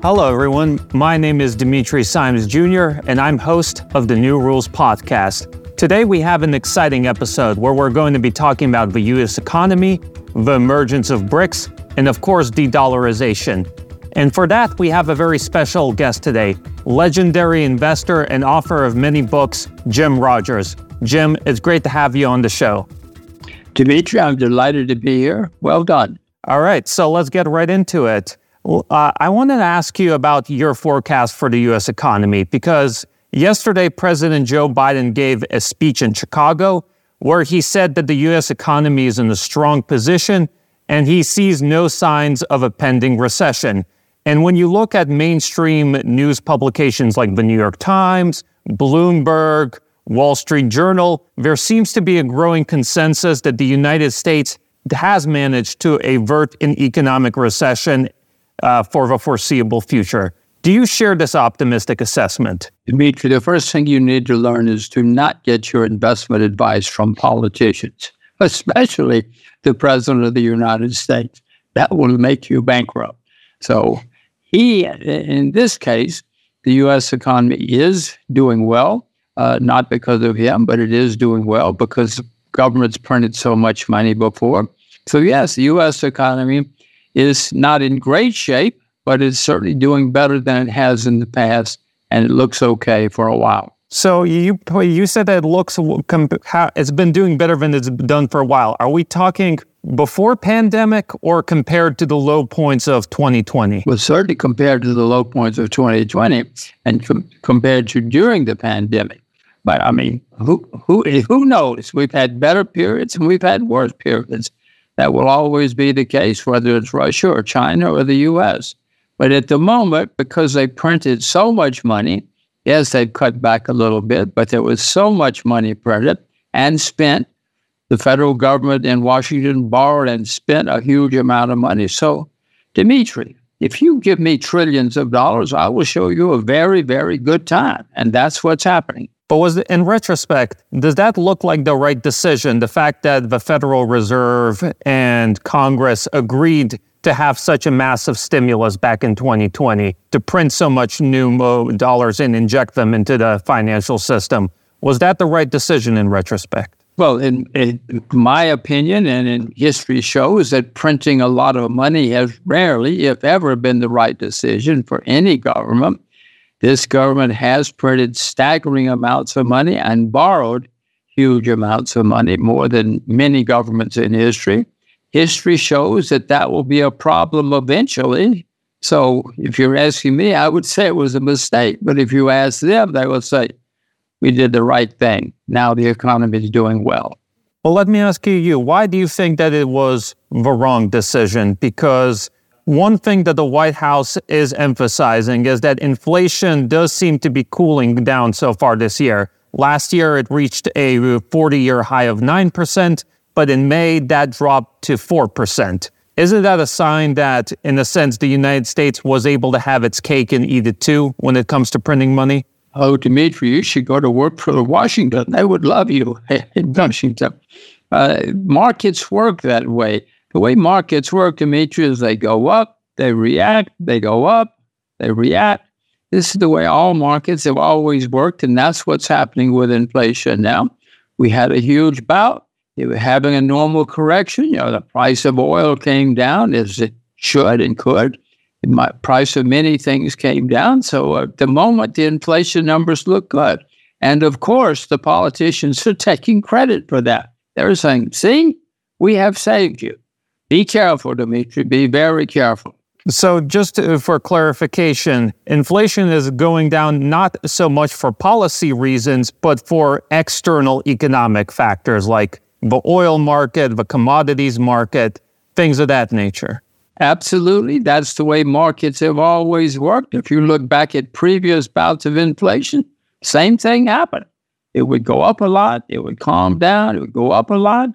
Hello, everyone. My name is Dimitri Simes Jr., and I'm host of the New Rules Podcast. Today, we have an exciting episode where we're going to be talking about the U.S. economy, the emergence of BRICS, and of course, de dollarization. And for that, we have a very special guest today legendary investor and author of many books, Jim Rogers. Jim, it's great to have you on the show. Dimitri, I'm delighted to be here. Well done. All right, so let's get right into it. Uh, I wanted to ask you about your forecast for the U.S. economy because yesterday President Joe Biden gave a speech in Chicago where he said that the U.S. economy is in a strong position and he sees no signs of a pending recession. And when you look at mainstream news publications like the New York Times, Bloomberg, Wall Street Journal, there seems to be a growing consensus that the United States has managed to avert an economic recession uh, for the foreseeable future. Do you share this optimistic assessment? Dimitri, the first thing you need to learn is to not get your investment advice from politicians, especially the President of the United States. That will make you bankrupt. So, he, in this case, the U.S. economy is doing well, uh, not because of him, but it is doing well because government's printed so much money before. So, yes, the U.S. economy is not in great shape, but it's certainly doing better than it has in the past, and it looks okay for a while. So you you said that it looks it's been doing better than it's done for a while. Are we talking before pandemic or compared to the low points of 2020? Well, certainly compared to the low points of 2020 and com- compared to during the pandemic. But I mean, who who who knows? We've had better periods and we've had worse periods. That will always be the case, whether it's Russia or China or the U.S. But at the moment, because they printed so much money, yes, they've cut back a little bit, but there was so much money printed and spent. The federal government in Washington borrowed and spent a huge amount of money. So, Dimitri, if you give me trillions of dollars, I will show you a very, very good time. And that's what's happening. But was in retrospect, does that look like the right decision? The fact that the Federal Reserve and Congress agreed to have such a massive stimulus back in 2020 to print so much new dollars and inject them into the financial system. Was that the right decision in retrospect? Well, in, in, my opinion, and in history shows that printing a lot of money has rarely, if ever, been the right decision for any government. This government has printed staggering amounts of money and borrowed huge amounts of money, more than many governments in history. History shows that that will be a problem eventually. So if you're asking me, I would say it was a mistake. But if you ask them, they will say, we did the right thing. Now the economy is doing well. Well, let me ask you, why do you think that it was the wrong decision? Because one thing that the White House is emphasizing is that inflation does seem to be cooling down so far this year. Last year, it reached a 40 year high of 9%, but in May, that dropped to 4%. Isn't that a sign that, in a sense, the United States was able to have its cake and eat it too when it comes to printing money? Oh, Dimitri, you should go to work for Washington. They would love you in Washington. Uh, markets work that way. The way markets work, Dimitri, is they go up, they react, they go up, they react. This is the way all markets have always worked, and that's what's happening with inflation now. We had a huge bout. They were having a normal correction. You know, the price of oil came down as it should and could. The price of many things came down. So at the moment, the inflation numbers look good. And of course, the politicians are taking credit for that. They're saying, see, we have saved you. Be careful, Dimitri. Be very careful. So, just uh, for clarification, inflation is going down not so much for policy reasons, but for external economic factors like the oil market, the commodities market, things of that nature. Absolutely. That's the way markets have always worked. If you look back at previous bouts of inflation, same thing happened. It would go up a lot, it would calm down, it would go up a lot,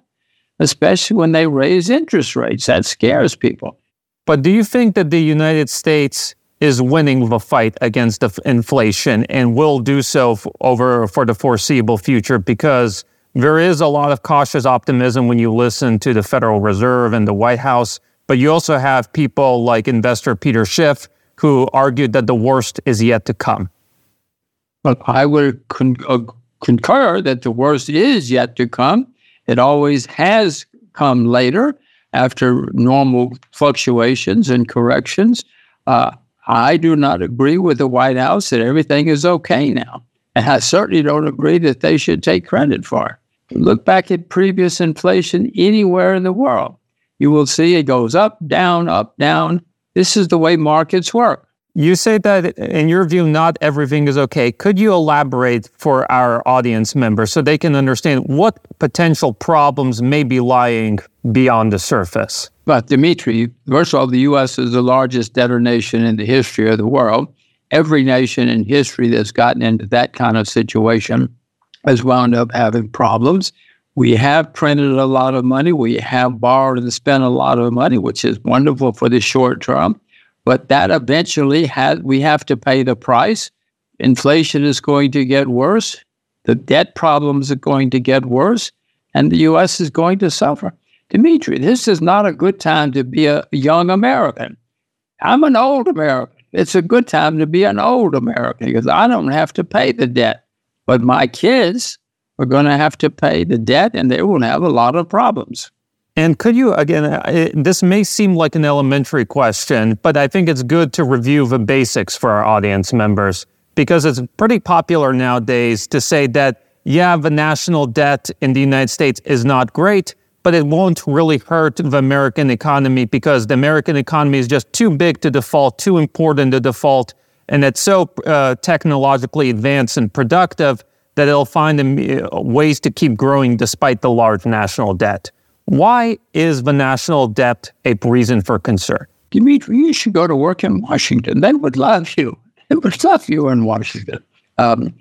especially when they raise interest rates. That scares people. But do you think that the United States is winning the fight against the inflation and will do so f- over for the foreseeable future? Because there is a lot of cautious optimism when you listen to the Federal Reserve and the White House, but you also have people like investor Peter Schiff who argued that the worst is yet to come. But I would con- uh, concur that the worst is yet to come. It always has come later after normal fluctuations and corrections. Uh, I do not agree with the White House that everything is okay now. And I certainly don't agree that they should take credit for it. Look back at previous inflation anywhere in the world. You will see it goes up, down, up, down. This is the way markets work. You say that, in your view, not everything is okay. Could you elaborate for our audience members so they can understand what potential problems may be lying beyond the surface? But, Dimitri, first of all, the U.S. is the largest debtor nation in the history of the world. Every nation in history that's gotten into that kind of situation has wound up having problems. We have printed a lot of money. We have borrowed and spent a lot of money, which is wonderful for the short term. But that eventually has, we have to pay the price. Inflation is going to get worse. The debt problems are going to get worse. And the U.S. is going to suffer. Dimitri, this is not a good time to be a young American. I'm an old American. It's a good time to be an old American because I don't have to pay the debt. But my kids are going to have to pay the debt and they will have a lot of problems. And could you, again, uh, this may seem like an elementary question, but I think it's good to review the basics for our audience members because it's pretty popular nowadays to say that, yeah, the national debt in the United States is not great, but it won't really hurt the American economy because the American economy is just too big to default, too important to default, and it's so uh, technologically advanced and productive that it'll find uh, ways to keep growing despite the large national debt. Why is the national debt a reason for concern? Dimitri, you should go to work in Washington. They would love you. They would love you in Washington. Um,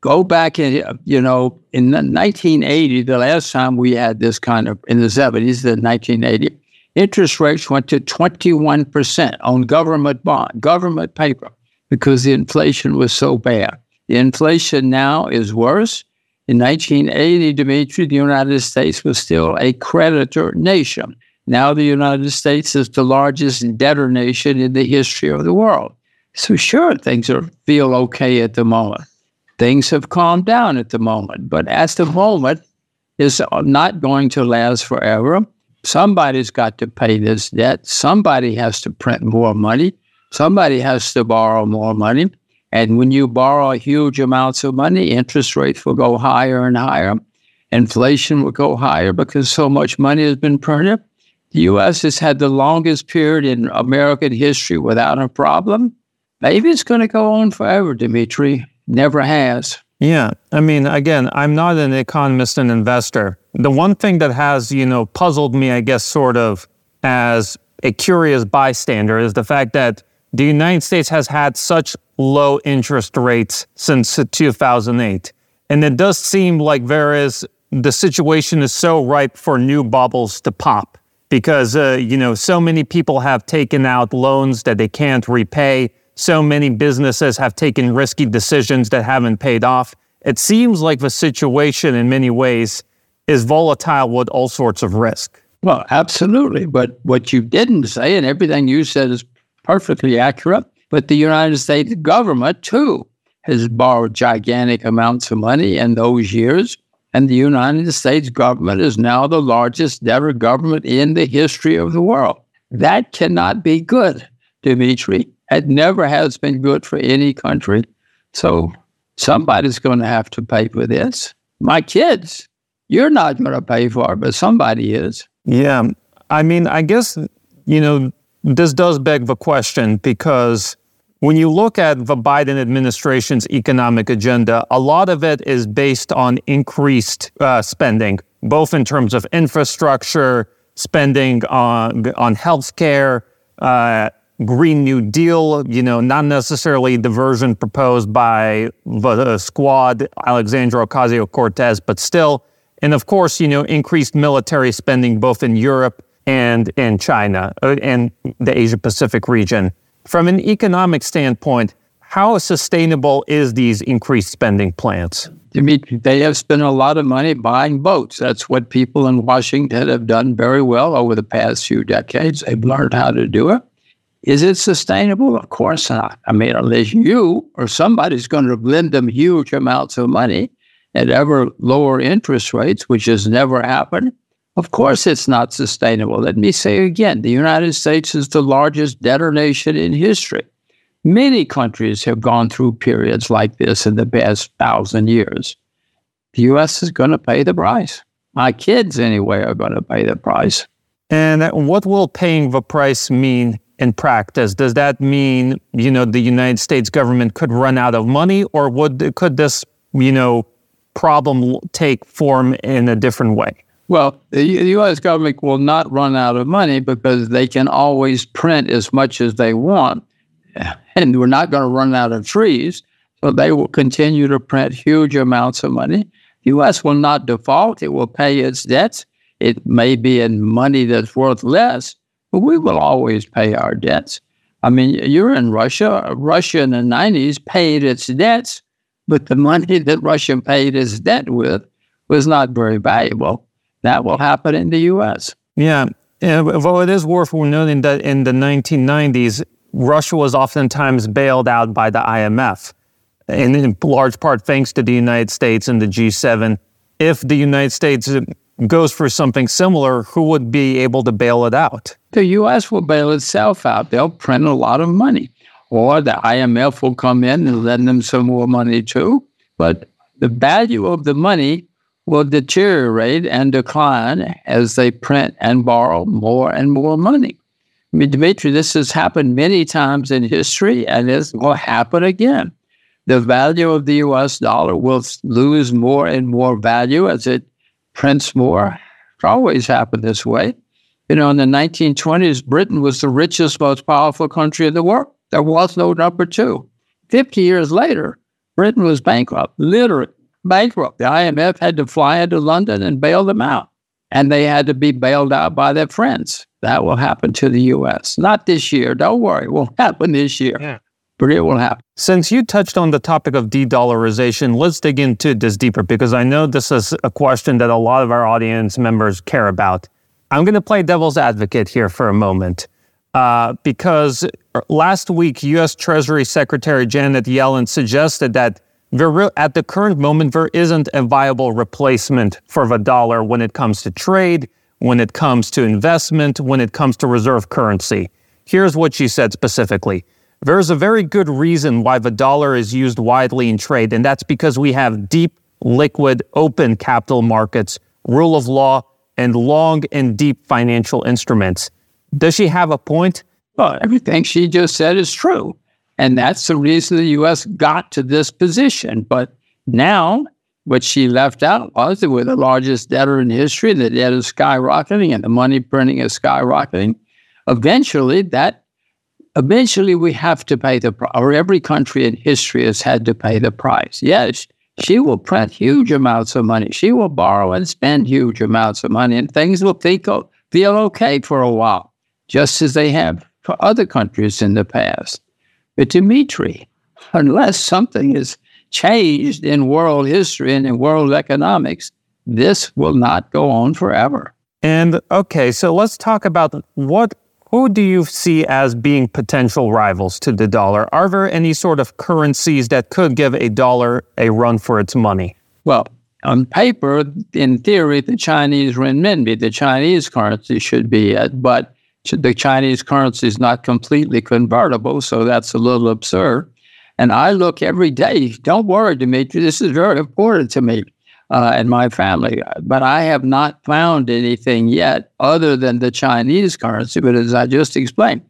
go back in, you know, in 1980, the last time we had this kind of, in the 70s, the 1980, interest rates went to 21% on government bond, government paper, because the inflation was so bad. The inflation now is worse. In 1980, Dimitri, the United States was still a creditor nation. Now the United States is the largest debtor nation in the history of the world. So sure, things are feel okay at the moment. Things have calmed down at the moment, but at the moment is not going to last forever. Somebody's got to pay this debt. Somebody has to print more money. Somebody has to borrow more money. And when you borrow huge amounts of money, interest rates will go higher and higher. Inflation will go higher because so much money has been printed. The U.S. has had the longest period in American history without a problem. Maybe it's going to go on forever, Dimitri. Never has. Yeah. I mean, again, I'm not an economist and investor. The one thing that has, you know, puzzled me, I guess, sort of as a curious bystander is the fact that the United States has had such low interest rates since 2008. And it does seem like there is, the situation is so ripe for new bubbles to pop because, uh, you know, so many people have taken out loans that they can't repay. So many businesses have taken risky decisions that haven't paid off. It seems like the situation in many ways is volatile with all sorts of risk. Well, absolutely. But what you didn't say, and everything you said is perfectly accurate, but the United States government, too, has borrowed gigantic amounts of money in those years. And the United States government is now the largest debtor government in the history of the world. That cannot be good, Dimitri. It never has been good for any country. So somebody's going to have to pay for this. My kids, you're not going to pay for it, but somebody is. Yeah. I mean, I guess, you know, this does beg the question because when you look at the Biden administration's economic agenda, a lot of it is based on increased uh, spending, both in terms of infrastructure, spending on, on healthcare, uh, Green New Deal, you know, not necessarily the version proposed by the squad, Alexandria Ocasio Cortez, but still. And of course, you know, increased military spending both in Europe and in China uh, and the Asia Pacific region. From an economic standpoint, how sustainable is these increased spending plans? Dimitri, they have spent a lot of money buying boats. That's what people in Washington have done very well over the past few decades. They've learned how to do it. Is it sustainable? Of course not. I mean, unless you or somebody's going to lend them huge amounts of money at ever lower interest rates, which has never happened, of course it's not sustainable. Let me say again the United States is the largest debtor nation in history. Many countries have gone through periods like this in the past thousand years. The U.S. is going to pay the price. My kids, anyway, are going to pay the price. And what will paying the price mean in practice? Does that mean, you know, the United States government could run out of money or would could this, you know, problem take form in a different way? Well, the U.S. government will not run out of money because they can always print as much as they want. And we're not going to run out of trees. So they will continue to print huge amounts of money. The U.S. will not default. It will pay its debts. It may be in money that's worth less, but we will always pay our debts. I mean, you're in Russia. Russia in the 90s paid its debts, but the money that Russia paid its debt with was not very valuable. That will happen in the U.S. Yeah. yeah well, it is worth noting that in the 1990s, Russia was oftentimes bailed out by the IMF, and in large part thanks to the United States and the G7. If the United States uh, goes for something similar, who would be able to bail it out? The U.S. will bail itself out. They'll print a lot of money. Or the IMF will come in and lend them some more money too. But the value of the money will deteriorate and decline as they print and borrow more and more money. I mean, Dimitri, this has happened many times in history and it will happen again. The value of the US dollar will lose more and more value as it prints more. It always happened this way. You know, in the 1920s, Britain was the richest, most powerful country in the world. There was no number two. 50 years later, Britain was bankrupt, literally bankrupt. The IMF had to fly into London and bail them out. And they had to be bailed out by their friends. That will happen to the U.S. Not this year. Don't worry. It won't happen this year. Yeah. But it will happen. Since you touched on the topic of de dollarization, let's dig into this deeper because I know this is a question that a lot of our audience members care about. I'm going to play devil's advocate here for a moment. Uh, because last week, U.S. Treasury Secretary Janet Yellen suggested that there, at the current moment, there isn't a viable replacement for the dollar when it comes to trade, when it comes to investment, when it comes to reserve currency. Here's what she said specifically. There's a very good reason why the dollar is used widely in trade, and that's because we have deep, liquid, open capital markets, rule of law, and long and deep financial instruments. Does she have a point? Well, everything she just said is true. And that's the reason the U.S. got to this position. But now, what she left out was that we're the largest debtor in history, the debt is skyrocketing and the money printing is skyrocketing. Eventually, that eventually we have to pay the price, or every country in history has had to pay the price. Yes, she will print huge amounts of money. She will borrow and spend huge amounts of money, and things will feel, feel okay for a while, just as they have for other countries in the past. Dimitri, unless something is changed in world history and in world economics, this will not go on forever. And okay, so let's talk about what who do you see as being potential rivals to the dollar? Are there any sort of currencies that could give a dollar a run for its money? Well, on paper, in theory, the Chinese renminbi, the Chinese currency should be it, but the Chinese currency is not completely convertible, so that's a little absurd. And I look every day. Don't worry, Dimitri. This is very important to me uh, and my family. But I have not found anything yet other than the Chinese currency. But as I just explained,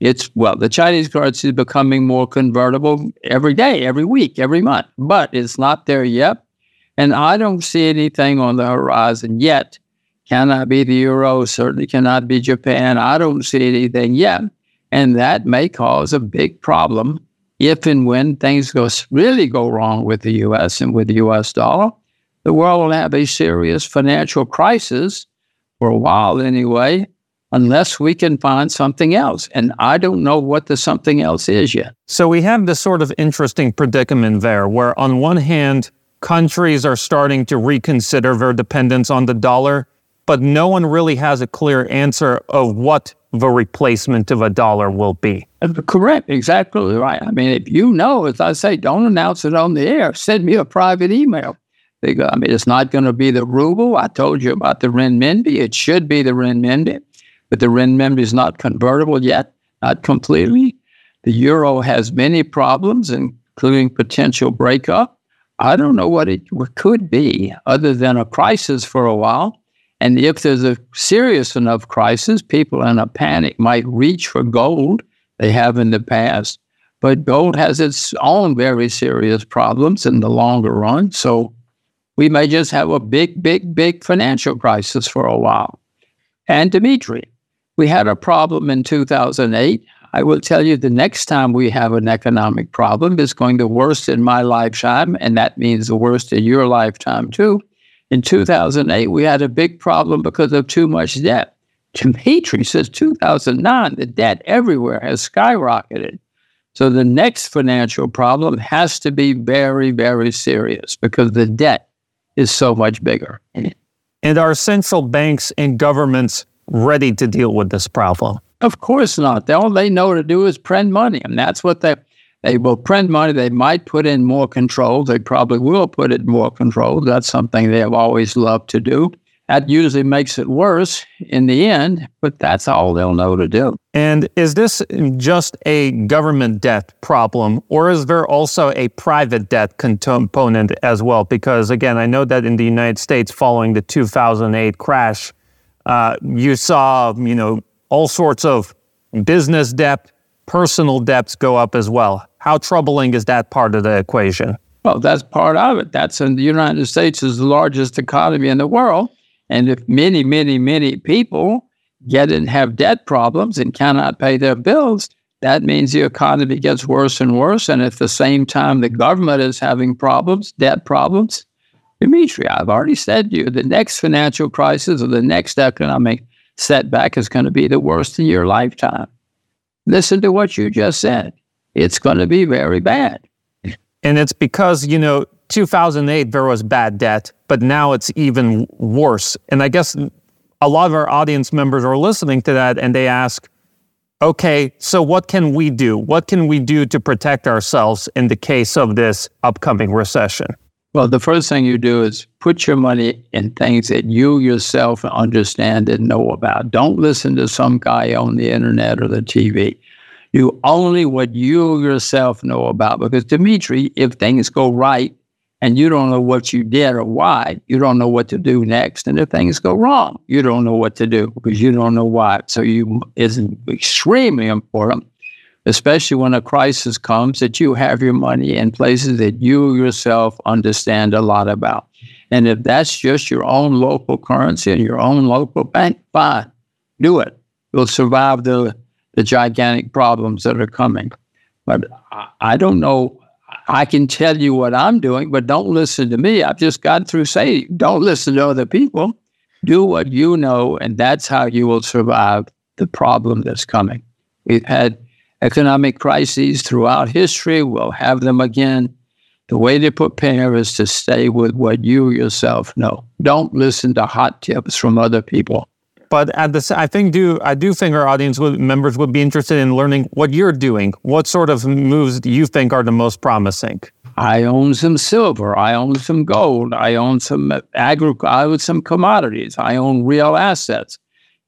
it's well, the Chinese currency is becoming more convertible every day, every week, every month. But it's not there yet. And I don't see anything on the horizon yet cannot be the euro, certainly cannot be Japan. I don't see anything yet. And that may cause a big problem if and when things go really go wrong with the US and with the US dollar. The world will have a serious financial crisis for a while anyway, unless we can find something else. And I don't know what the something else is yet. So we have this sort of interesting predicament there where, on one hand, countries are starting to reconsider their dependence on the dollar but no one really has a clear answer of what the replacement of a dollar will be. Correct, exactly right. I mean, if you know, as I say, don't announce it on the air. Send me a private email. They go, I mean, it's not going to be the ruble. I told you about the renminbi. It should be the renminbi, but the renminbi is not convertible yet, not completely. The euro has many problems, including potential breakup. I don't know what it could be other than a crisis for a while. And if there's a serious enough crisis, people in a panic might reach for gold. They have in the past. But gold has its own very serious problems in the longer run. So we may just have a big, big, big financial crisis for a while. And Dimitri, we had a problem in 2008. I will tell you the next time we have an economic problem is going the worst in my lifetime, and that means the worst in your lifetime too. In 2008, we had a big problem because of too much debt. Dimitri says 2009, the debt everywhere has skyrocketed. So the next financial problem has to be very, very serious because the debt is so much bigger. And are central banks and governments ready to deal with this problem? Of course not. All they know to do is print money, and that's what they they will print money. They might put in more controls. They probably will put in more controls. That's something they have always loved to do. That usually makes it worse in the end, but that's all they'll know to do. And is this just a government debt problem, or is there also a private debt component as well? Because again, I know that in the United States, following the 2008 crash, uh, you saw, you know, all sorts of business debt, personal debts go up as well. How troubling is that part of the equation? Well, that's part of it. That's in the United States is the largest economy in the world. And if many, many, many people get and have debt problems and cannot pay their bills, that means the economy gets worse and worse. And at the same time, the government is having problems, debt problems. Dimitri, I've already said to you, the next financial crisis or the next economic setback is going to be the worst in your lifetime. Listen to what you just said. It's going to be very bad. And it's because, you know, 2008, there was bad debt, but now it's even worse. And I guess a lot of our audience members are listening to that and they ask, okay, so what can we do? What can we do to protect ourselves in the case of this upcoming recession? Well, the first thing you do is put your money in things that you yourself understand and know about. Don't listen to some guy on the internet or the TV. Do only what you yourself know about. Because, Dimitri, if things go right and you don't know what you did or why, you don't know what to do next. And if things go wrong, you don't know what to do because you don't know why. So, you extremely important especially when a crisis comes, that you have your money in places that you yourself understand a lot about. And if that's just your own local currency and your own local bank, fine, do it. You'll survive the, the gigantic problems that are coming. But I, I don't know. I can tell you what I'm doing, but don't listen to me. I've just got through saying, don't listen to other people. Do what you know, and that's how you will survive the problem that's coming. We've had economic crises throughout history. We'll have them again. The way to prepare is to stay with what you yourself know. Don't listen to hot tips from other people. But at the, I think do I do think our audience would, members would be interested in learning what you're doing. What sort of moves do you think are the most promising? I own some silver. I own some gold. I own some agri. I own some commodities. I own real assets.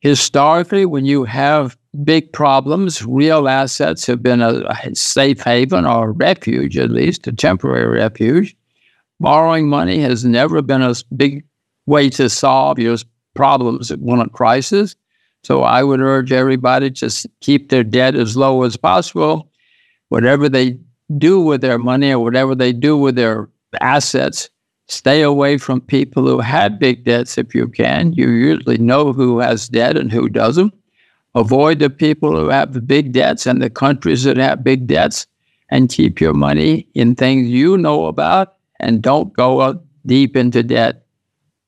Historically, when you have big problems. Real assets have been a, a safe haven or refuge, at least a temporary refuge. Borrowing money has never been a big way to solve your problems when a crisis. So I would urge everybody to keep their debt as low as possible. Whatever they do with their money or whatever they do with their assets, stay away from people who have big debts if you can. You usually know who has debt and who doesn't. Avoid the people who have the big debts and the countries that have big debts and keep your money in things you know about and don't go deep into debt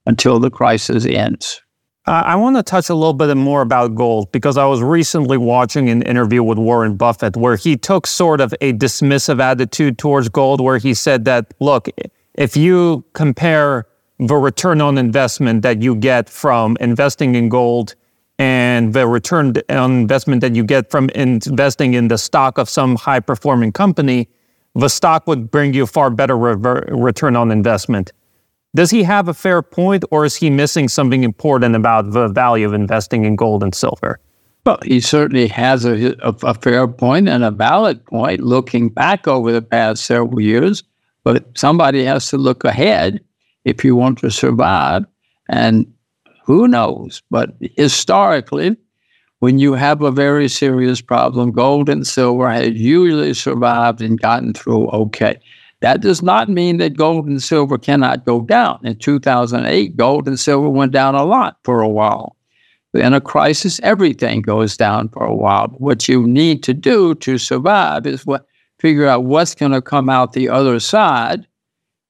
until the crisis ends. Uh, I want to touch a little bit more about gold because I was recently watching an interview with Warren Buffett where he took sort of a dismissive attitude towards gold, where he said that, look, if you compare the return on investment that you get from investing in gold and the return on investment that you get from investing in the stock of some high performing company, the stock would bring you a far better rever- return on investment. Does he have a fair point, or is he missing something important about the value of investing in gold and silver? Well, he certainly has a, a, a fair point and a valid point looking back over the past several years, but somebody has to look ahead if you want to survive. And who knows? But historically, when you have a very serious problem, gold and silver has usually survived and gotten through okay. That does not mean that gold and silver cannot go down. In 2008, gold and silver went down a lot for a while. In a crisis, everything goes down for a while. What you need to do to survive is what figure out what's going to come out the other side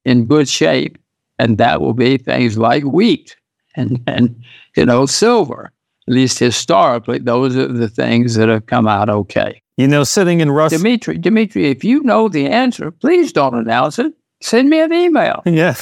in good shape, and that will be things like wheat and and you know silver. At least historically, those are the things that have come out okay. You know, sitting in Russia. Dimitri, Dimitri, if you know the answer, please don't announce it. Send me an email. Yeah.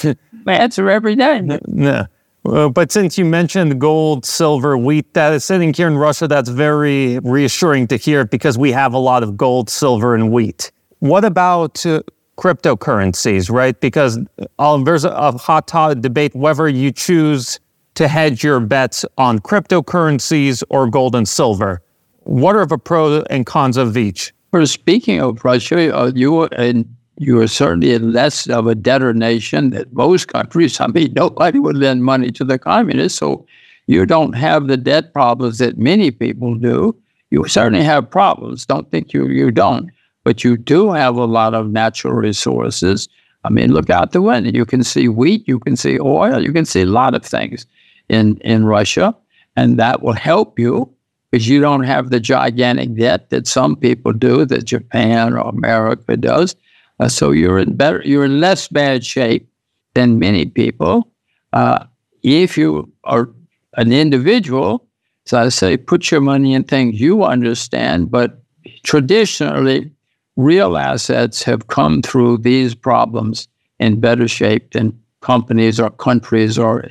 I answer every day. No. Well, but since you mentioned gold, silver, wheat, that is sitting here in Russia, that's very reassuring to hear because we have a lot of gold, silver, and wheat. What about uh, cryptocurrencies, right? Because uh, there's a, a hot debate whether you choose to hedge your bets on cryptocurrencies or gold and silver. What are the pros and cons of each? Well, speaking of Russia, uh, you and you are certainly less of a debtor nation than most countries. I mean, nobody would lend money to the communists, so you don't have the debt problems that many people do. You certainly have problems. Don't think you you don't, but you do have a lot of natural resources. I mean, look out the window. You can see wheat, you can see oil, you can see a lot of things in in Russia, and that will help you because you don't have the gigantic debt that some people do, that Japan or America does. Uh, so you're in better, you're in less bad shape than many people. Uh, if you are an individual, so I say, put your money in things you understand. But traditionally, real assets have come through these problems in better shape than companies or countries or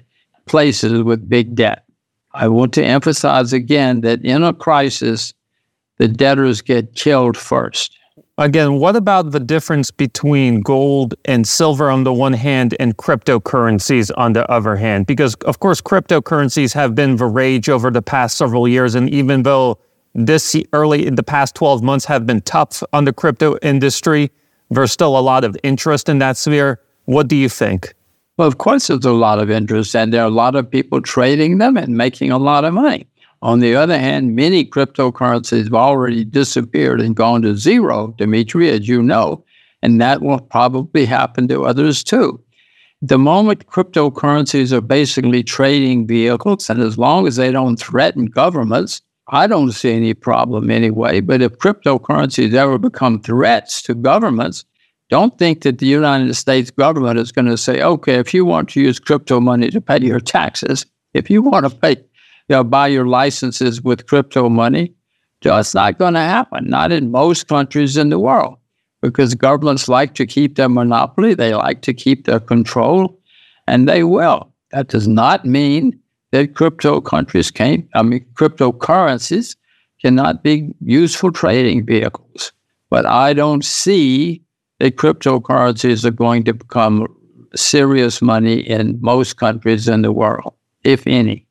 places with big debt. I want to emphasize again that in a crisis, the debtors get killed first. Again, what about the difference between gold and silver on the one hand and cryptocurrencies on the other hand? Because, of course, cryptocurrencies have been the rage over the past several years. And even though this early in the past 12 months have been tough on the crypto industry, there's still a lot of interest in that sphere. What do you think? Well, of course, there's a lot of interest, and there are a lot of people trading them and making a lot of money. On the other hand, many cryptocurrencies have already disappeared and gone to zero, Dimitri, as you know, and that will probably happen to others too. The moment cryptocurrencies are basically trading vehicles, and as long as they don't threaten governments, I don't see any problem anyway. But if cryptocurrencies ever become threats to governments, don't think that the United States government is going to say, okay, if you want to use crypto money to pay your taxes, if you want to pay, you know, buy your licenses with crypto money, that's not going to happen. Not in most countries in the world, because governments like to keep their monopoly, they like to keep their control, and they will. That does not mean that crypto countries can't, I mean, cryptocurrencies cannot be useful trading vehicles. But I don't see that cryptocurrencies are going to become serious money in most countries in the world, if any.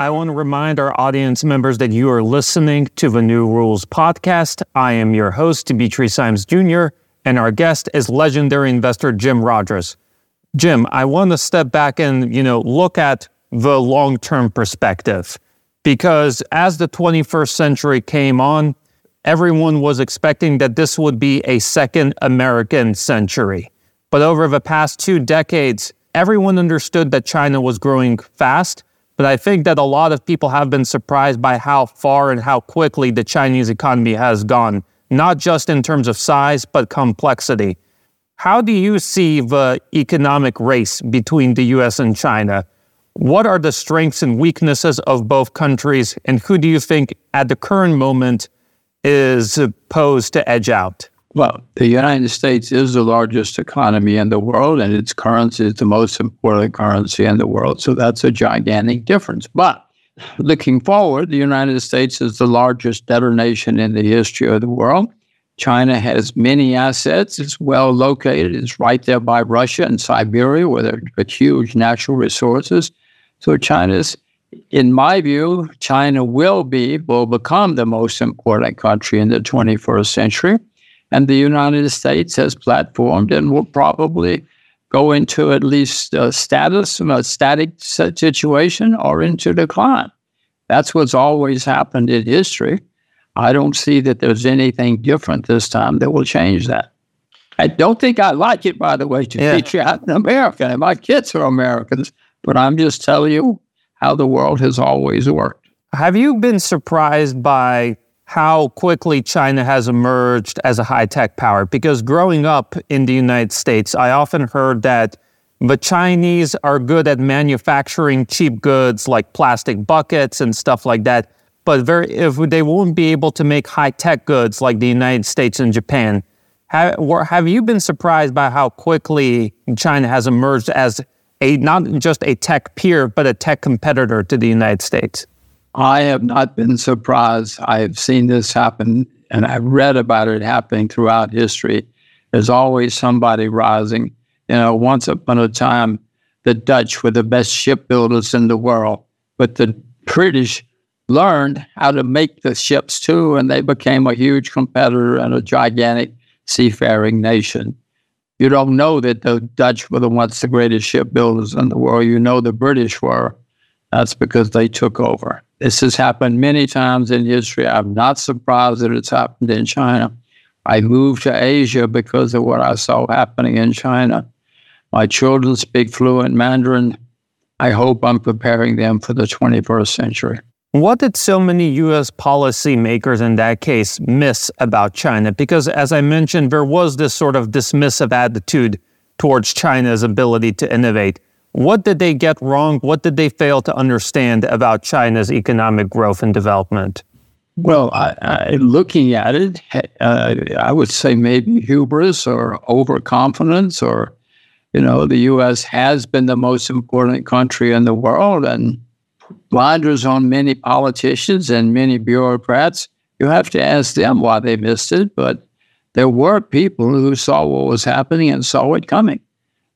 I want to remind our audience members that you are listening to the New Rules podcast. I am your host, Dimitri Simes Jr., and our guest is legendary investor Jim Rogers. Jim, I want to step back and, you know, look at the long-term perspective because as the 21st century came on, everyone was expecting that this would be a second American century. But over the past two decades, everyone understood that China was growing fast. But I think that a lot of people have been surprised by how far and how quickly the Chinese economy has gone, not just in terms of size, but complexity. How do you see the economic race between the US and China? What are the strengths and weaknesses of both countries? And who do you think at the current moment is posed to edge out? Well, the United States is the largest economy in the world, and its currency is the most important currency in the world. So that's a gigantic difference. But looking forward, the United States is the largest debtor nation in the history of the world. China has many assets. It's well located. It's right there by Russia and Siberia, where there are huge natural resources. So China's, in my view, China will be, will become the most important country in the 21st century. And the United States has platformed and will probably go into at least a status, a static situation, or into decline. That's what's always happened in history. I don't see that there's anything different this time that will change that. I don't think I like it, by the way, to yeah. teach an American. And my kids are Americans, but I'm just telling you how the world has always worked. Have you been surprised by how quickly China has emerged as a high tech power? Because growing up in the United States, I often heard that the Chinese are good at manufacturing cheap goods like plastic buckets and stuff like that but very if they won't be able to make high tech goods like the United States and Japan. Have, have you been surprised by how quickly China has emerged as a not just a tech peer, but a tech competitor to the United States? I have not been surprised. I have seen this happen and I've read about it happening throughout history. There's always somebody rising. You know, once upon a time, the Dutch were the best shipbuilders in the world, but the British learned how to make the ships too, and they became a huge competitor and a gigantic seafaring nation. You don't know that the Dutch were the once the greatest shipbuilders in the world. You know the British were. That's because they took over. This has happened many times in history. I'm not surprised that it's happened in China. I moved to Asia because of what I saw happening in China. My children speak fluent Mandarin. I hope I'm preparing them for the 21st century. What did so many US policymakers in that case miss about China? Because, as I mentioned, there was this sort of dismissive attitude towards China's ability to innovate. What did they get wrong? What did they fail to understand about China's economic growth and development? Well, I, I, looking at it, uh, I would say maybe hubris or overconfidence, or, you know, the U.S. has been the most important country in the world, and blinders on many politicians and many bureaucrats. You have to ask them why they missed it, but there were people who saw what was happening and saw it coming.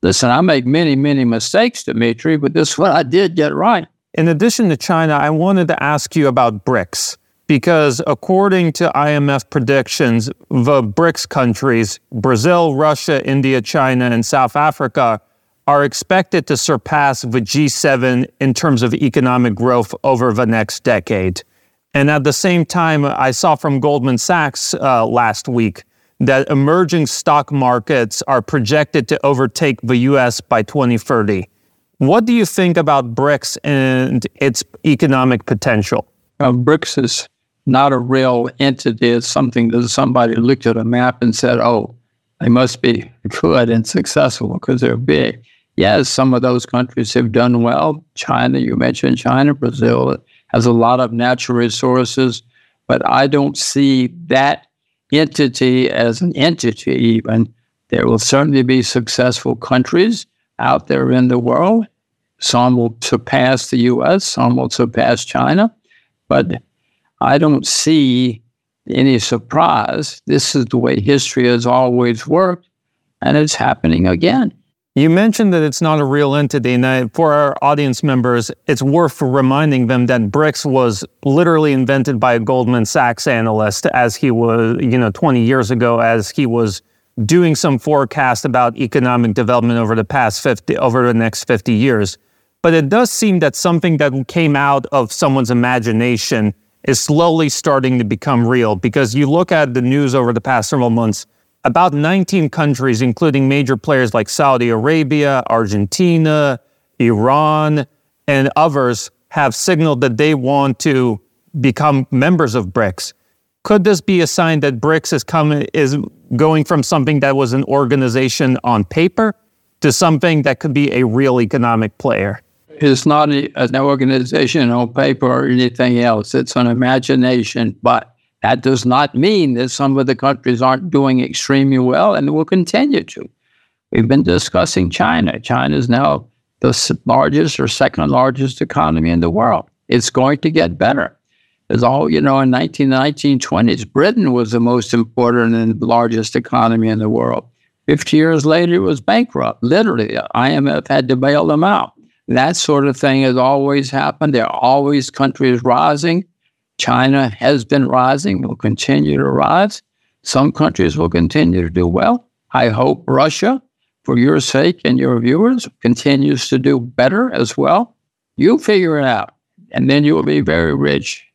Listen, I make many, many mistakes, Dimitri, but this one I did get right. In addition to China, I wanted to ask you about BRICS because according to IMF predictions, the BRICS countries, Brazil, Russia, India, China, and South Africa, are expected to surpass the G7 in terms of economic growth over the next decade. And at the same time, I saw from Goldman Sachs uh, last week that emerging stock markets are projected to overtake the US by 2030. What do you think about BRICS and its economic potential? Uh, BRICS is not a real entity. It's something that somebody looked at a map and said, oh, they must be good and successful because they're big yes, some of those countries have done well. China, you mentioned China, Brazil has a lot of natural resources, but I don't see that entity as an entity even. There will certainly be successful countries out there in the world. Some will surpass the US, some will surpass China, but I don't see any surprise. This is the way history has always worked, and it's happening again. You mentioned that it's not a real entity, and for our audience members, it's worth reminding them that BRICS was literally invented by a Goldman Sachs analyst as he was, you know, 20 years ago, as he was doing some forecast about economic development over the past 50, over the next 50 years. But it does seem that something that came out of someone's imagination is slowly starting to become real because you look at the news over the past several months about 19 countries, including major players like Saudi Arabia, Argentina, Iran, and others, have signaled that they want to become members of BRICS. Could this be a sign that BRICS is coming is going from something that was an organization on paper to something that could be a real economic player? It's not an organization on paper or anything else. It's an imagination, but That does not mean that some of the countries aren't doing extremely well and will continue to. We've been discussing China. China is now the largest or second largest economy in the world. It's going to get better. As all you know, in 19, 1920s, Britain was the most important and largest economy in the world. 50 years later, it was bankrupt. Literally, IMF had to bail them out. That sort of thing has always happened. There are always countries rising. China has been rising, will continue to rise. Some countries will continue to do well. I hope Russia, for your sake and your viewers, continues to do better as well. You figure it out, and then you will be very rich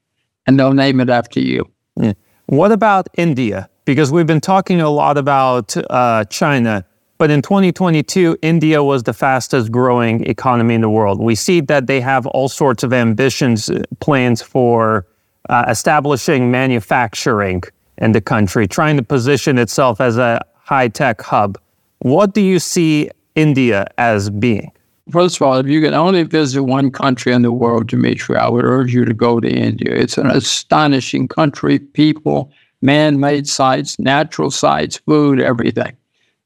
and they'll name it after you. Yeah. What about India? Because we've been talking a lot about uh, China, but in 2022, India was the fastest growing economy in the world. We see that they have all sorts of ambitions, uh, plans for uh, establishing manufacturing in the country, trying to position itself as a high tech hub. What do you see India as being? First of all, if you can only visit one country in the world, Dimitri, I would urge you to go to India. It's an astonishing country, people, man made sites, natural sites, food, everything.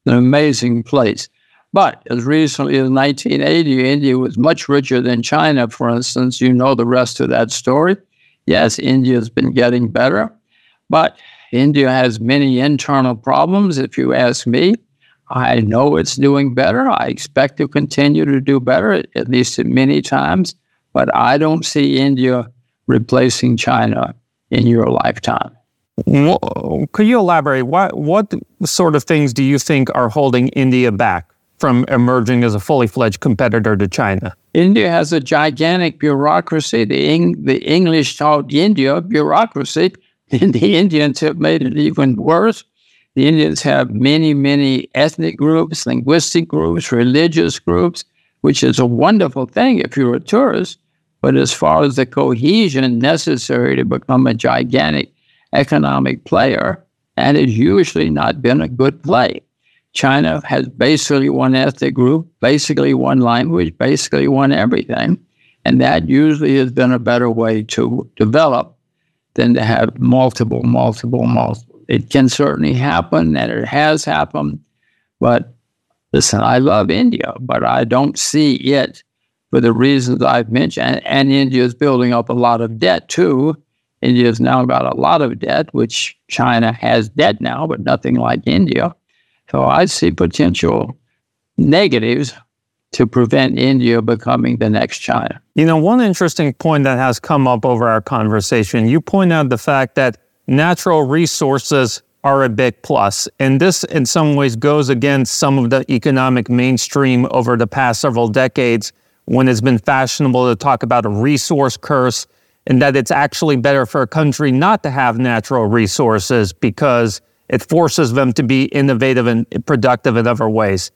An amazing place. But as recently as 1980, India was much richer than China, for instance. You know the rest of that story. Yes, India has been getting better, but India has many internal problems, if you ask me. I know it's doing better. I expect to continue to do better, at least many times. But I don't see India replacing China in your lifetime. Could you elaborate? What, what sort of things do you think are holding India back from emerging as a fully fledged competitor to China? India has a gigantic bureaucracy. The, Eng- the English taught India bureaucracy, and the Indians have made it even worse. The Indians have many, many ethnic groups, linguistic groups, religious groups, which is a wonderful thing if you're a tourist. But as far as the cohesion necessary to become a gigantic economic player, that has usually not been a good play. China has basically one ethnic group, basically one language, basically one everything. And that usually has been a better way to develop than to have multiple, multiple, multiple it can certainly happen, and it has happened. But listen, I love India, but I don't see it for the reasons I've mentioned. And, and India is building up a lot of debt too. India has now got a lot of debt, which China has debt now, but nothing like India. So I see potential negatives to prevent India becoming the next China. You know, one interesting point that has come up over our conversation, you point out the fact that natural resources are a big plus. And this, in some ways, goes against some of the economic mainstream over the past several decades when it's been fashionable to talk about a resource curse and that it's actually better for a country not to have natural resources because it forces them to be innovative and productive in other ways.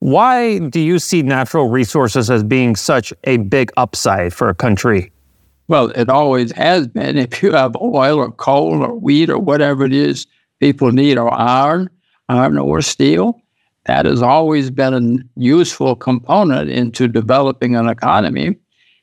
Why do you see natural resources as being such a big upside for a country? Well, it always has been. If you have oil or coal or wheat or whatever it is people need, or iron, iron or steel, that has always been a useful component into developing an economy.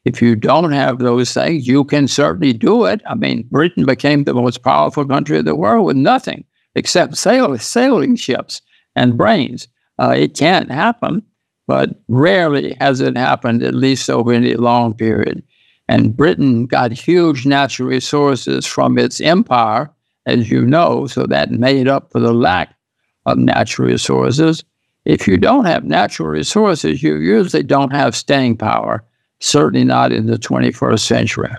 If you don't have those things, you can certainly do it. I mean, Britain became the most powerful country in the world with nothing except sail- sailing ships and brains. Uh, it can't happen, but rarely has it happened, at least over any long period. And Britain got huge natural resources from its empire, as you know, so that made up for the lack of natural resources. If you don't have natural resources, you usually don't have staying power, certainly not in the 21st century.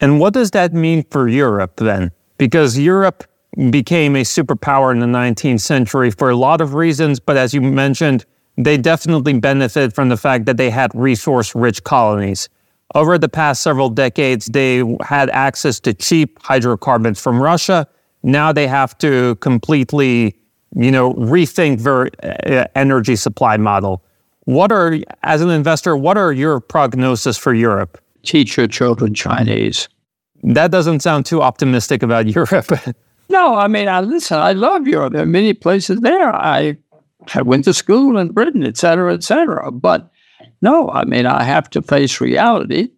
And what does that mean for Europe then? Because Europe became a superpower in the 19th century for a lot of reasons, but as you mentioned, they definitely benefited from the fact that they had resource rich colonies. Over the past several decades, they had access to cheap hydrocarbons from Russia. Now they have to completely, you know, rethink their uh, energy supply model. What are, as an investor, what are your prognosis for Europe? Teach your children Chinese. That doesn't sound too optimistic about Europe. No, I mean, I, listen, I love Europe. There are many places there. I, I went to school in Britain, et cetera, et cetera. But no, I mean, I have to face reality.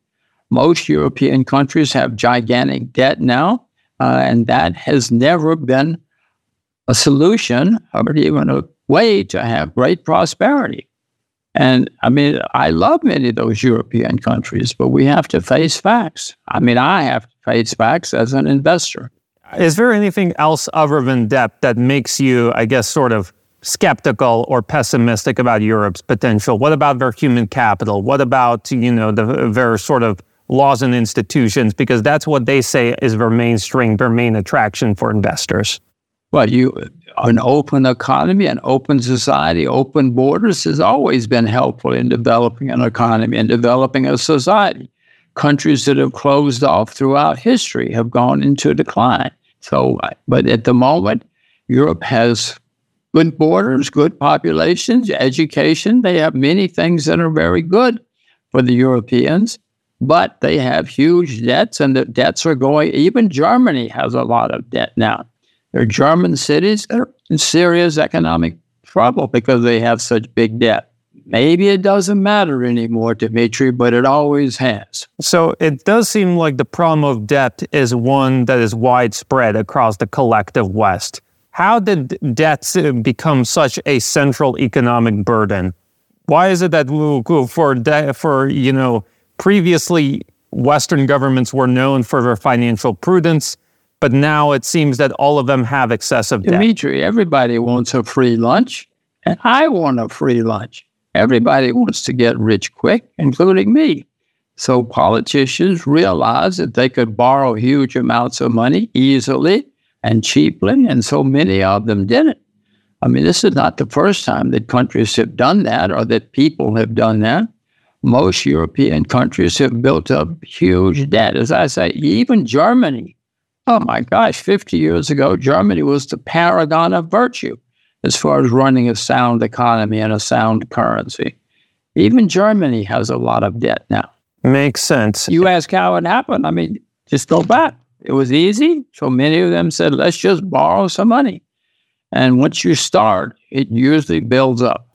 Most European countries have gigantic debt now. Uh, and that has never been a solution or even a way to have great prosperity. And I mean, I love many of those European countries, but we have to face facts. I mean, I have to face facts as an investor. Is there anything else other than debt that makes you, I guess, sort of skeptical or pessimistic about Europe's potential? What about their human capital? What about, you know, the, their sort of laws and institutions? Because that's what they say is their main strength, their main attraction for investors. Well, you an open economy, an open society, open borders has always been helpful in developing an economy and developing a society. Countries that have closed off throughout history have gone into decline. So, but at the moment, Europe has good borders, good populations, education. They have many things that are very good for the Europeans, but they have huge debts, and the debts are going. Even Germany has a lot of debt now. There are German cities that are in serious economic trouble because they have such big debt. Maybe it doesn't matter anymore, Dimitri, but it always has. So it does seem like the problem of debt is one that is widespread across the collective West. How did debts uh, become such a central economic burden? Why is it that for de- for you know previously Western governments were known for their financial prudence, but now it seems that all of them have excessive debt. Dimitri, everybody wants a free lunch, and I want a free lunch. Everybody wants to get rich quick, including me. So politicians realized that they could borrow huge amounts of money easily and cheaply, and so many of them did it. I mean, this is not the first time that countries have done that or that people have done that. Most European countries have built up huge debt. As I say, even Germany. Oh my gosh, 50 years ago, Germany was the paragon of virtue as far as running a sound economy and a sound currency. Even Germany has a lot of debt now. Makes sense. You ask how it happened. I mean, just go back. It was easy. So many of them said, let's just borrow some money. And once you start, it usually builds up.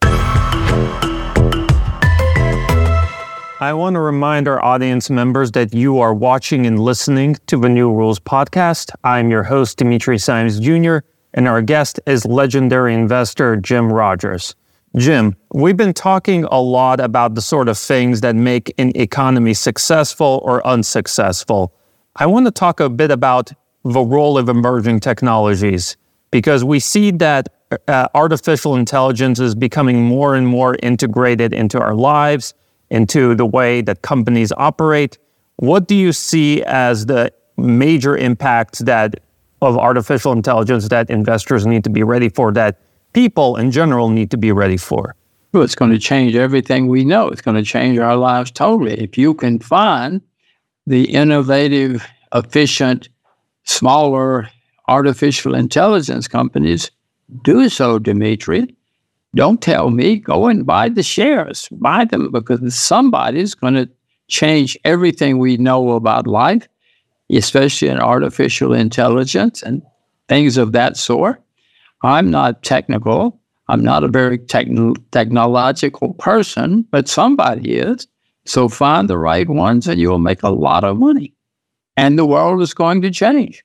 I want to remind our audience members that you are watching and listening to the New Rules podcast. I'm your host, Dimitri Simes Jr and our guest is legendary investor Jim Rogers. Jim, we've been talking a lot about the sort of things that make an economy successful or unsuccessful. I want to talk a bit about the role of emerging technologies because we see that uh, artificial intelligence is becoming more and more integrated into our lives, into the way that companies operate. What do you see as the major impacts that of artificial intelligence that investors need to be ready for, that people in general need to be ready for? Well, it's going to change everything we know. It's going to change our lives totally. If you can find the innovative, efficient, smaller artificial intelligence companies, do so, Dimitri. Don't tell me, go and buy the shares. Buy them because somebody's going to change everything we know about life especially in artificial intelligence and things of that sort. I'm not technical. I'm not a very techn- technological person, but somebody is. So find the right ones and you'll make a lot of money. And the world is going to change.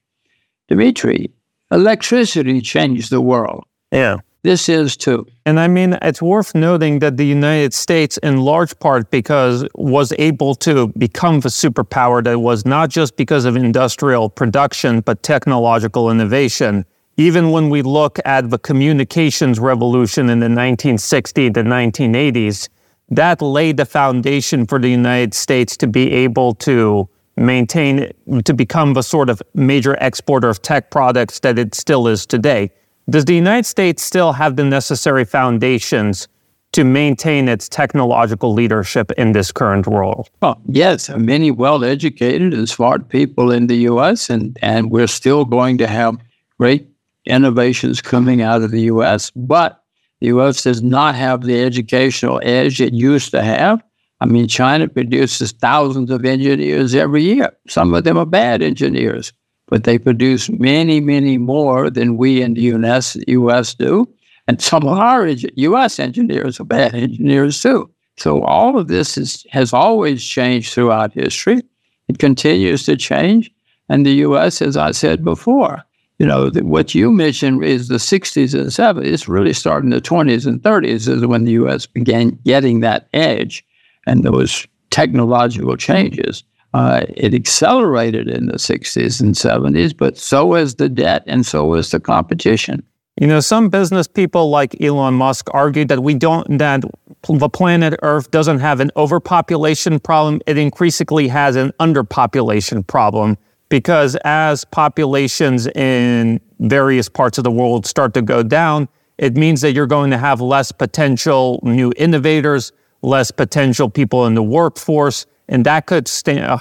Dimitri, electricity changed the world. Yeah. This is too. And I mean, it's worth noting that the United States, in large part because was able to become the superpower that was not just because of industrial production, but technological innovation. Even when we look at the communications revolution in the 1960s, the 1980s, that laid the foundation for the United States to be able to maintain, to become the sort of major exporter of tech products that it still is today. Does the United States still have the necessary foundations to maintain its technological leadership in this current world? Well, yes, many well educated and smart people in the US, and, and we're still going to have great innovations coming out of the US, but the US does not have the educational edge it used to have. I mean, China produces thousands of engineers every year. Some of them are bad engineers but they produce many, many more than we in the US, US do. And some of our US engineers are bad engineers too. So all of this is, has always changed throughout history. It continues to change. And the U.S., as I said before, you know, the, what you mentioned is the 60s and 70s. It's really starting the 20s and 30s is when the U.S. began getting that edge and those technological changes. Uh, it accelerated in the 60s and 70s, but so is the debt and so is the competition. You know, some business people like Elon Musk argue that we don't that the planet Earth doesn't have an overpopulation problem; it increasingly has an underpopulation problem because as populations in various parts of the world start to go down, it means that you're going to have less potential new innovators, less potential people in the workforce, and that could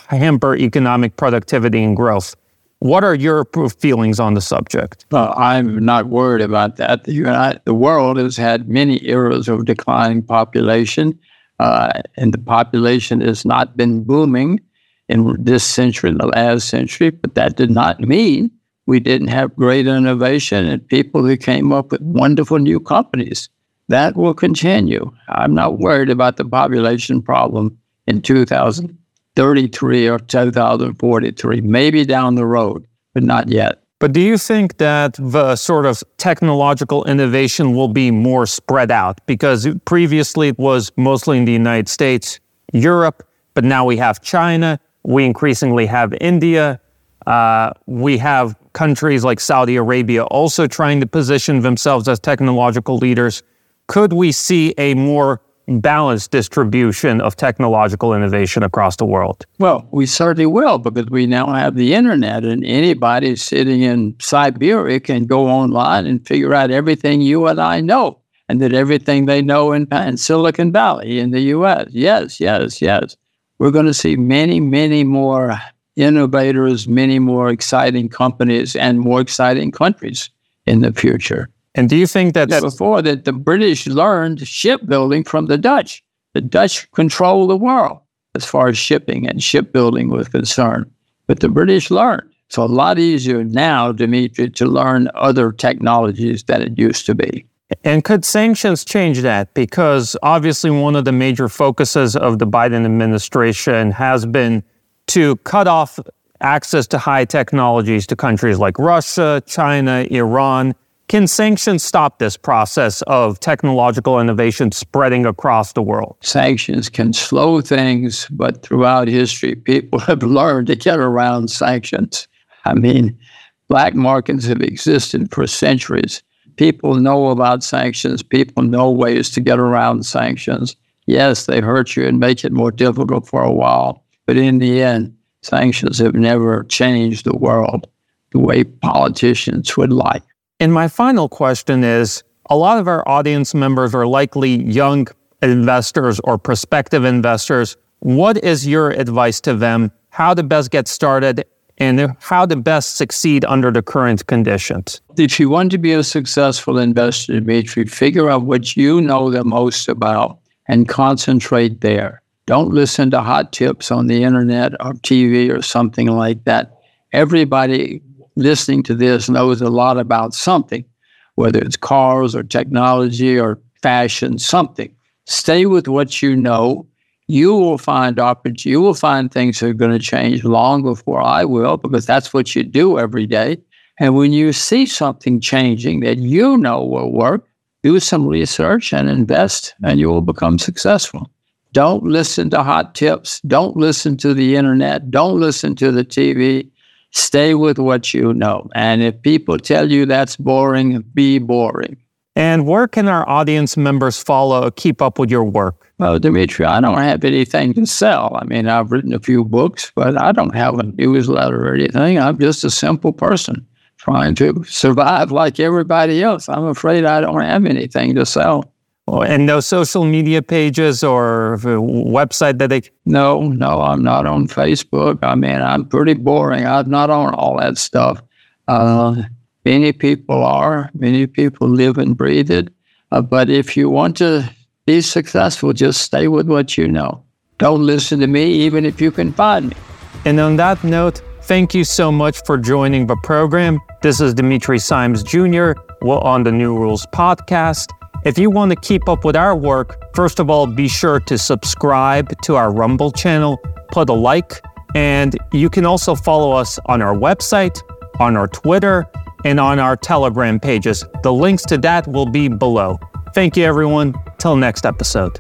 hamper economic productivity and growth. What are your feelings on the subject? I'm not worried about that. The, United, the world has had many eras of declining population, uh, and the population has not been booming in this century, in the last century, but that did not mean we didn't have great innovation and people who came up with wonderful new companies. That will continue. I'm not worried about the population problem in 2033 or 2043, maybe down the road, but not yet. But do you think that the sort of technological innovation will be more spread out? Because previously it was mostly in the United States, Europe, but now we have China. We increasingly have India. Uh, we have countries like Saudi Arabia also trying to position themselves as technological leaders. Could we see a more balanced distribution of technological innovation across the world? Well, we certainly will because we now have the internet, and anybody sitting in Siberia can go online and figure out everything you and I know, and that everything they know in, in Silicon Valley in the US. Yes, yes, yes. We're going to see many, many more innovators, many more exciting companies, and more exciting countries in the future. And do you think that before that the British learned shipbuilding from the Dutch? The Dutch control the world as far as shipping and shipbuilding was concerned, but the British learned. It's a lot easier now, Dimitri, to learn other technologies than it used to be. And could sanctions change that? Because obviously, one of the major focuses of the Biden administration has been to cut off access to high technologies to countries like Russia, China, Iran. Can sanctions stop this process of technological innovation spreading across the world? Sanctions can slow things, but throughout history, people have learned to get around sanctions. I mean, black markets have existed for centuries. People know about sanctions, people know ways to get around sanctions. Yes, they hurt you and make it more difficult for a while, but in the end, sanctions have never changed the world the way politicians would like. And my final question is a lot of our audience members are likely young investors or prospective investors. What is your advice to them? How to best get started and how to best succeed under the current conditions? If you want to be a successful investor, Dimitri, figure out what you know the most about and concentrate there. Don't listen to hot tips on the internet or TV or something like that. Everybody listening to this knows a lot about something, whether it's cars or technology or fashion, something. Stay with what you know. You will find opportunities. You will find things that are going to change long before I will, because that's what you do every day. And when you see something changing that you know will work, do some research and invest, and you will become successful. Don't listen to hot tips. Don't listen to the internet. Don't listen to the TV. Stay with what you know. And if people tell you that's boring, be boring. And where can our audience members follow, keep up with your work? Well, Dimitri, I don't have anything to sell. I mean, I've written a few books, but I don't have a newsletter or anything. I'm just a simple person trying to survive like everybody else. I'm afraid I don't have anything to sell. And no social media pages or website that they. No, no, I'm not on Facebook. I mean, I'm pretty boring. I'm not on all that stuff. Uh, many people are. Many people live and breathe it. Uh, but if you want to be successful, just stay with what you know. Don't listen to me, even if you can find me. And on that note, thank you so much for joining the program. This is Dimitri Simes Jr. on the New Rules podcast. If you want to keep up with our work, first of all, be sure to subscribe to our Rumble channel, put a like, And you can also follow us on our website, on our Twitter, and on our Telegram pages. The links to that will be below. Thank you, everyone. Till next episode.